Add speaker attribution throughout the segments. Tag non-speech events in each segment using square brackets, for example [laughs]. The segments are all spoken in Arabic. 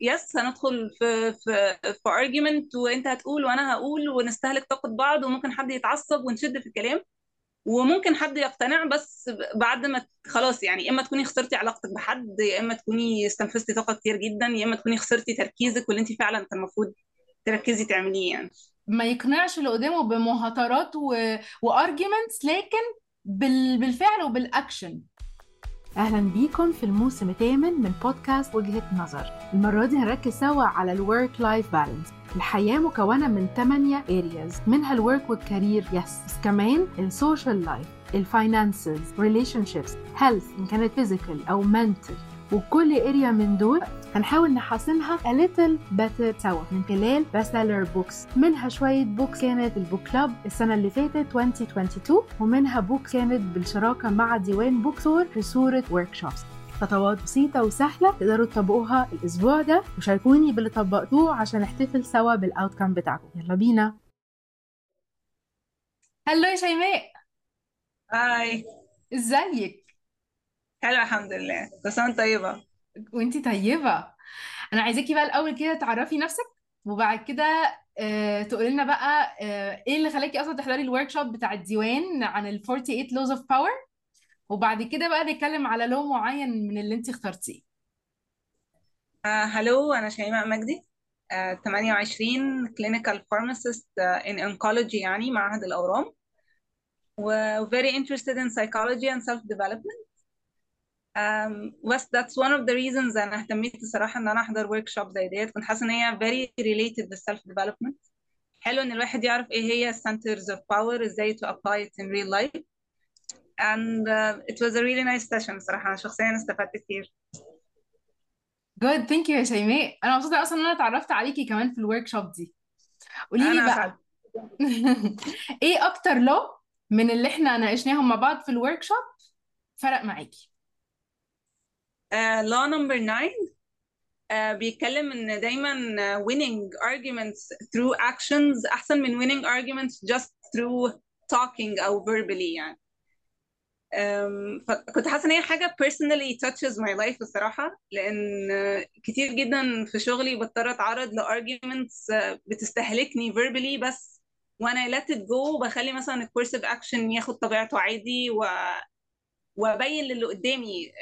Speaker 1: yes هندخل في في في argument وانت هتقول وأنا هقول ونستهلك طاقة بعض وممكن حد يتعصب ونشد في الكلام وممكن حد يقتنع بس بعد ما خلاص يعني يا إما تكوني خسرتي علاقتك بحد يا إما تكوني استنفذتي طاقة كتير جدا يا إما تكوني خسرتي تركيزك واللي انت فعلا كان المفروض تركزي تعمليه يعني.
Speaker 2: ما يقنعش اللي قدامه بمهاترات و... و arguments لكن بال... بالفعل وبالاكشن أهلا بيكم في الموسم الثامن من بودكاست وجهة نظر. المرة دي هنركز سوا على ال work-life balance الحياة مكونة من 8 areas منها ال work وال career yes بس كمان ال social life ال finances relationships health إن كانت physical أو mental وكل area من دول هنحاول نحسنها a little better سوا من خلال bestseller books. منها شوية books كانت ال book club السنة اللي فاتت 2022 ومنها book كانت بالشراكة مع ديوان bookstore في صورة workshops. خطوات بسيطة وسهلة تقدروا تطبقوها الأسبوع ده وشاركوني باللي طبقتوه عشان نحتفل سوا بالأوتكم بتاعكم. يلا بينا. هلو يا شيماء.
Speaker 1: هاي.
Speaker 2: إزيك؟
Speaker 1: حلو الحمد لله. كل سنة طيبة.
Speaker 2: وأنتي طيبة. أنا عايزاكي بقى الأول كده تعرفي نفسك وبعد كده آه، تقولي لنا بقى آه، إيه اللي خلاكي أصلا تحضري الورك شوب بتاع الديوان عن ال 48 laws of power وبعد كده بقى نتكلم على لو معين من اللي انت اخترتيه.
Speaker 1: آه هلو أنا شيماء مجدي. آه 28 clinical pharmacist uh, in oncology يعني معهد الأورام. و very interested in psychology and self-development. um, بس that's one of the reasons أنا اهتميت الصراحة إن أنا أحضر workshop زي ديت. كنت حاسة إن هي very related بال self-development. حلو إن الواحد يعرف إيه هي centers of power إزاي to apply it in real life. And uh, it was a really nice session الصراحة أنا شخصيا استفدت كتير.
Speaker 2: good thank you يا شيماء. أنا مبسوطة أصلا إن أنا اتعرفت عليكي كمان في ال workshop دي. قولي لي بقى. [laughs] إيه أكتر law من اللي إحنا ناقشناهم مع بعض في ال workshop فرق معاكي؟
Speaker 1: Number nine. uh, بيتكلم إن دايما uh, winning arguments through actions أحسن من winning arguments just through talking أو verbally يعني. أم، فكنت حاسة إن هي حاجة personally touches my life الصراحة لأن آه، كتير جدا في شغلي بضطر أتعرض ل arguments بتستهلكني verbally بس وأنا let it go بخلي مثلا ال course of action ياخد طبيعته عادي و... وأبين للي قدامي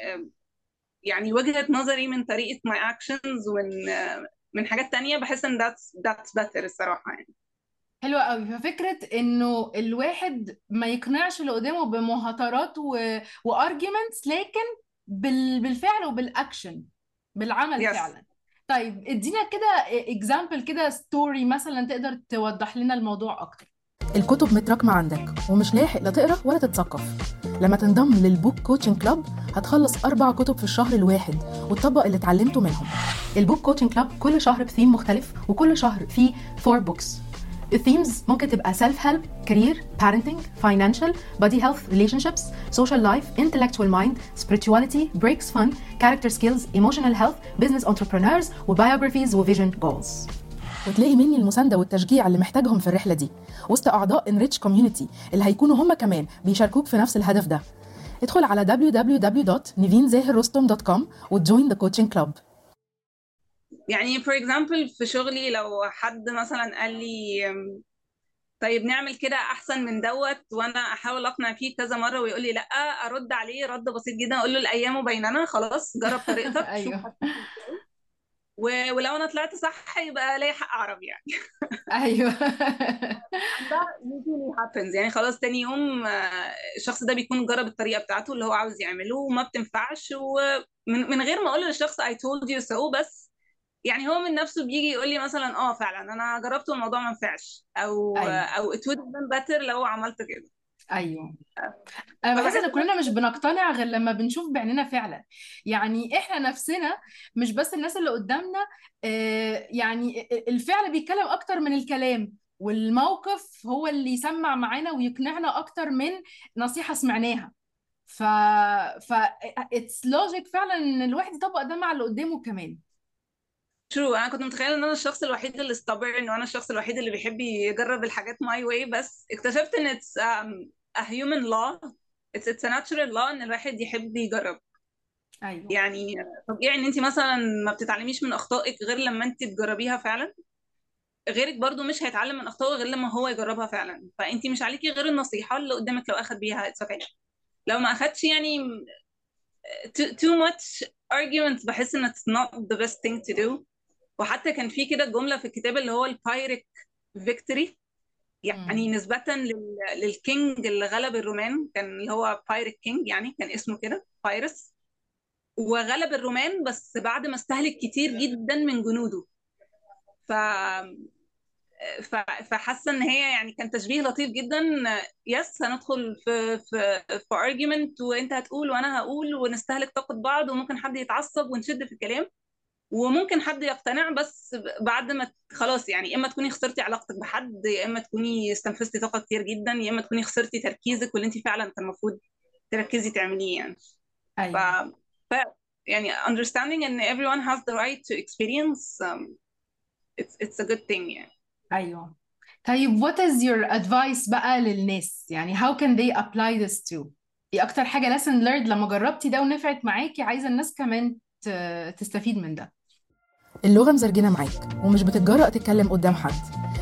Speaker 1: يعني وجهة نظري من طريقة my actions ومن من حاجات تانية بحس إن that's that's better الصراحة يعني.
Speaker 2: حلوة قوي. ففكرة إنه الواحد ما يقنعش اللي قدامه بمهاترات و... و arguments لكن بال... بالفعل وبالاكشن بالعمل
Speaker 1: yes.
Speaker 2: فعلا. طيب ادينا كده example كده story مثلا تقدر توضح لنا الموضوع أكتر.
Speaker 3: الكتب متراكمة عندك ومش لاحق لا تقرأ ولا تتثقف. لما تنضم لل book coaching club هتخلص أربع كتب في الشهر الواحد وتطبق اللي اتعلمته منهم. ال book coaching club كل شهر بثيم مختلف وكل شهر فيه four books ال themes ممكن تبقى self help career parenting financial body health relationships social life intellectual mind spirituality breaks fun character skills emotional health business entrepreneurs و biographies و vision goals. وتلاقي مني المساندة والتشجيع اللي محتاجهم في الرحلة دي. وسط أعضاء Enrich community اللي هيكونوا هم كمان بيشاركوك في نفس الهدف ده. ادخل على www.nivinzahirrostom.com وت join the coaching club
Speaker 1: يعني for example في شغلي لو حد مثلا قال لي طيب نعمل كده أحسن من دوت وأنا أحاول أقنع فيه كذا مرة ويقول لي لأ أرد عليه رد بسيط جدا أقول له الأيام بيننا خلاص جرب طريقتك [laughs] أيوه. ولو أنا طلعت صح يبقى ليا حق أعرف يعني. أيوه. [laughs] that usually happens. يعني خلاص تاني يوم آه، الشخص ده بيكون جرب الطريقة بتاعته اللي هو عاوز يعمله وما بتنفعش ومن من غير ما أقول للشخص I told you so بس يعني هو من نفسه بيجي يقول لي مثلا آه فعلا أنا جربت والموضوع ما نفعش. أو
Speaker 2: أيوه.
Speaker 1: أو it would have been better لو عملت كده.
Speaker 2: أيوه. أنا بحس إن كلنا مش بنقتنع غير لما بنشوف بعيننا فعلا. يعني إحنا نفسنا مش بس الناس اللي قدامنا آه، يعني الفعل بيتكلم أكتر من الكلام والموقف هو اللي يسمع معانا ويقنعنا أكتر من نصيحة سمعناها. ف ف it's logic فعلا إن الواحد يطبق ده مع اللي قدامه كمان.
Speaker 1: true أنا كنت متخيلة إن أنا الشخص الوحيد اللي stubborn وأنا الشخص الوحيد اللي بيحب يجرب الحاجات my way بس اكتشفت إن it's um, a human law. It's it's a natural law إن الواحد يحب يجرب.
Speaker 2: أيوه.
Speaker 1: يعني طبيعي إن انت مثلا ما بتتعلميش من أخطائك غير لما انت تجربيها فعلا. غيرك برضو مش هيتعلم من أخطائه غير لما هو يجربها فعلا. فانت مش عليكي غير النصيحة اللي قدامك لو أخد بيها. it's okay لو ما أخدش يعني too, too much arguments بحس إن it's not the best thing to do. وحتى كان في كده جملة في الكتاب اللي هو ال Pyrrhic victory يعني
Speaker 2: مم.
Speaker 1: نسبة لل... لل king اللي غلب الرومان كان اللي هو Pyrrhic king يعني كان اسمه كده بايرس وغلب الرومان بس بعد ما استهلك كتير جدا من جنوده. ف ف... فحاسة إن هي يعني كان تشبيه لطيف جدا. يس هندخل في في في argument وأنت هتقول وأنا هقول ونستهلك طاقة بعض وممكن حد يتعصب ونشد في الكلام. وممكن حد يقتنع بس بعد ما خلاص يعني إما تكوني خسرتي علاقتك بحد يا إما تكوني استنفذتي طاقة كتير جدا يا إما تكوني خسرتي تركيزك واللي انت فعلا كان المفروض تركزي تعمليه يعني. ف...
Speaker 2: أيوه.
Speaker 1: ف يعني understanding إن everyone has the right to experience um, it's it's a good thing يعني.
Speaker 2: أيوه. طيب what is your advice بقى للناس؟ يعني how can they apply this to إيه أكتر حاجة lesson learned لما جربتي ده ونفعت معاكي؟ عايزة الناس كمان تستفيد من ده.
Speaker 3: اللغة مزرجنة معاك ومش بتتجرأ تتكلم قدام حد.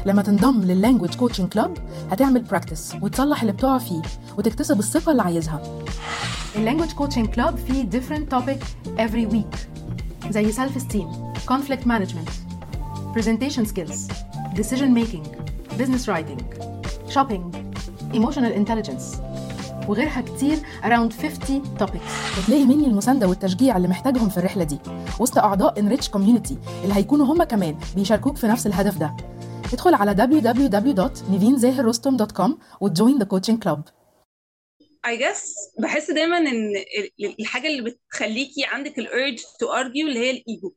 Speaker 3: لما تنضم لل language coaching club هتعمل practice وتصلح اللي بتقع فيه وتكتسب الثقة اللي عايزها. ال language coaching club فيه different topic every week زي self esteem conflict management presentation skills decision making business writing shopping emotional intelligence. وغيرها كتير around 50 topics. وتلاقي مني المساندة والتشجيع اللي محتاجهم في الرحلة دي؟ وسط أعضاء Enrich Community اللي هيكونوا هم كمان بيشاركوك في نفس الهدف ده. ادخل على www.nivinzahirrostom.com وتجوين the coaching club.
Speaker 1: I guess بحس دايما إن ال- الحاجة اللي بتخليكي عندك الurge to argue اللي هي الايجو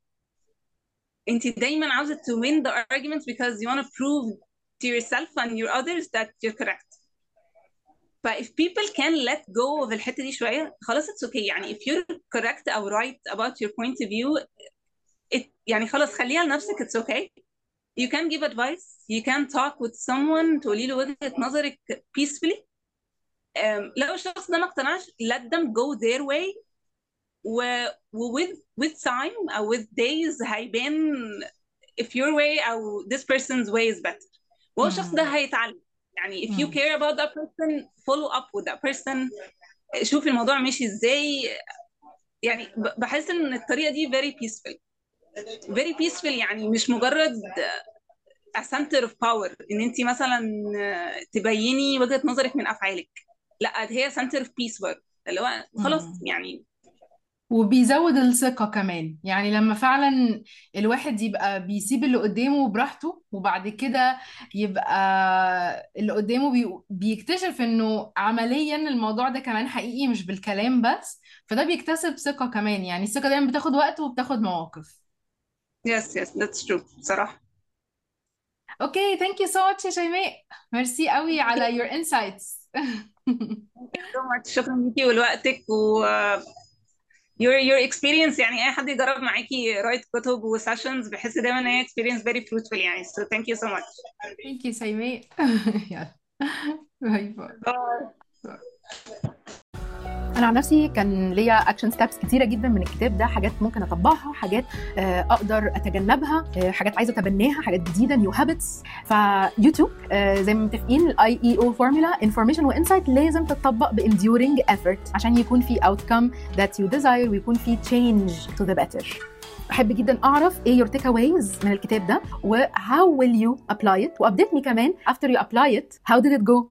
Speaker 1: انت دايما عاوزة to win the argument because you want to prove to yourself and your others that you're correct. ف if people can let go of الحته دي شويه خلاص it's okay يعني if you're correct or right about your point of view it يعني خلاص خليها لنفسك it's okay you can give advice you can talk with someone تقولي له وجهة نظرك peacefully um, لو الشخص ده ما اقتنعش let them go their way و, و with with time او with days هيبان if your way او this person's way is better وهو الشخص ده
Speaker 2: مم.
Speaker 1: هيتعلم يعني if you care about that person follow up with that person. شوف الموضوع ماشي إزاي. يعني بحس إن الطريقة دي very peaceful. very peaceful يعني مش مجرد a center of power. إن انت مثلا تبيني وجهة نظرك من أفعالك. لأ هي center of peace برضه اللي هو خلاص. يعني
Speaker 2: وبيزود الثقة كمان. يعني لما فعلا الواحد يبقى بيسيب اللي قدامه براحته وبعد كده يبقى اللي قدامه بي... بيكتشف إنه عمليا الموضوع ده كمان حقيقي مش بالكلام بس. فده بيكتسب ثقة كمان. يعني الثقة دايما بتاخد وقت وبتاخد مواقف.
Speaker 1: Yes yes that's true. بصراحة
Speaker 2: okay thank you so much يا شيماء. ميرسي قوي على [laughs] your insights. [laughs]
Speaker 1: So much. شكرا ليكي ولوقتك و your your experience يعني أي حد يجرب معاكي قرايه كتب و sessions بحس دايما إن هي experience very fruitful يعني. So thank you so much.
Speaker 2: ثانك يو شيماء يلا bye bye
Speaker 3: أنا عن نفسي كان ليا action steps كتيرة جدا من الكتاب ده حاجات ممكن أطبقها حاجات آه، أقدر أتجنبها آه، حاجات عايزة أتبناها حاجات جديدة new habits ف you زي ما متفقين ال I I O formula information و insight لازم تتطبق ب enduring effort عشان يكون في outcome that you desire ويكون في change to the better. أحب جدا أعرف إيه your takeaways من الكتاب ده و how will you apply it و update me كمان after you apply it how did it go